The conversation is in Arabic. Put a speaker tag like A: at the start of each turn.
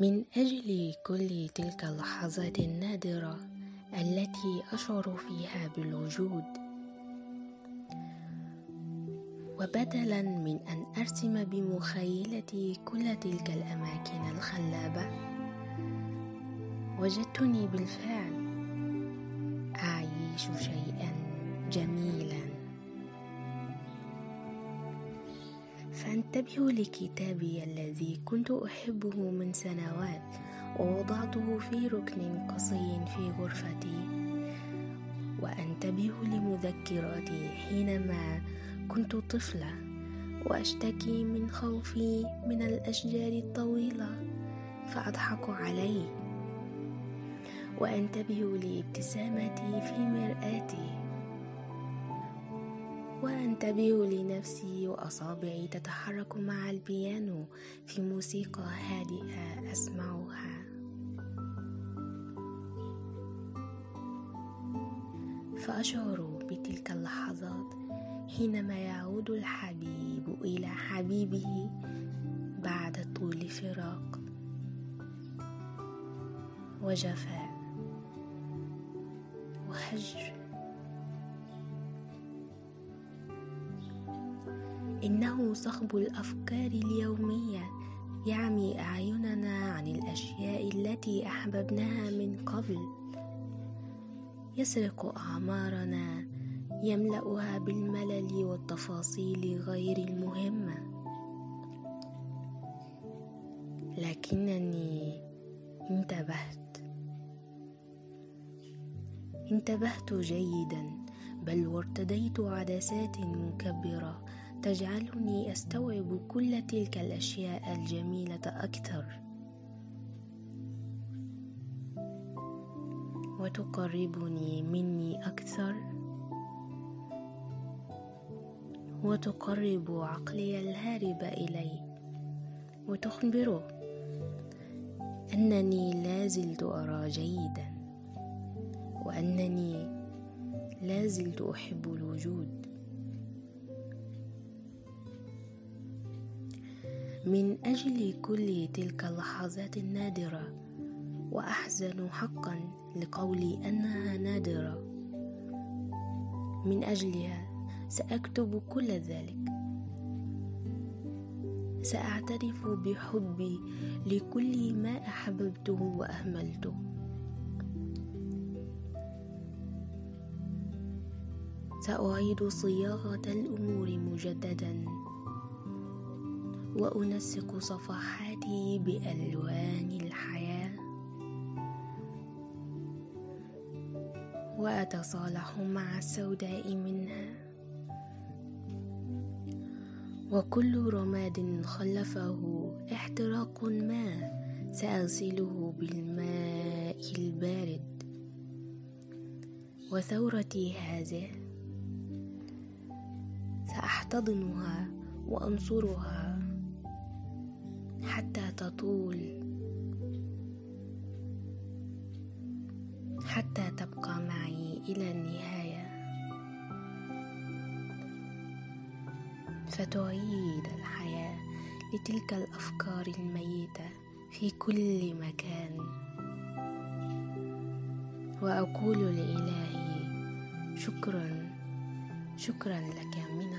A: من أجل كل تلك اللحظات النادرة التي أشعر فيها بالوجود. وبدلا من أن أرسم بمخيلتي كل تلك الأماكن الخلابة وجدتني بالفعل أعيش شيئا جميلا. فانتبهوا لكتابي الذي كنت أحبه من سنوات ووضعته في ركن قصي في غرفتي. وأنتبه لمذكراتي حينما كنت طفلة وأشتكي من خوفي من الأشجار الطويلة فأضحك عليه. وأنتبه لابتسامتي في مرآتي. وأنتبه لنفسي وأصابعي تتحرك مع البيانو في موسيقى هادئة أسمعها. فأشعر بتلك اللحظات حينما يعود الحبيب إلى حبيبه بعد طول فراق وجفاء وهجر إنه صخب الأفكار اليومية. يعمي أعيننا عن الأشياء التي أحببناها من قبل. يسرق أعمارنا يملأها بالملل والتفاصيل غير المهمة. لكنني انتبهت. انتبهت جيدا بل وارتديت عدسات مكبرة. تجعلني أستوعب كل تلك الأشياء الجميلة أكثر. وتقربني مني أكثر. وتقرب عقلي الهارب إلي. وتخبره أنني لازلت أرى جيدا. وأنني لازلت أحب الوجود. من أجل كل تلك اللحظات النادرة وأحزن حقا لقولي أنها نادرة. من أجلها سأكتب كل ذلك. سأعترف بحبي لكل ما أحببته وأهملته. سأعيد صياغة الأمور مجددا. وأنسق صفحاتي بألوان الحياة. وأتصالح مع السوداء منها وكل رماد خلفه احتراق ما سأغسله بالماء البارد. وثورتي هذه سأحتضنها وأنصرها حتى تطول. حتى تبقى معي إلى النهاية. فتعيد الحياة لتلك الأفكار الميتة في كل مكان. وأقول لإلهي شكرا شكرا لك من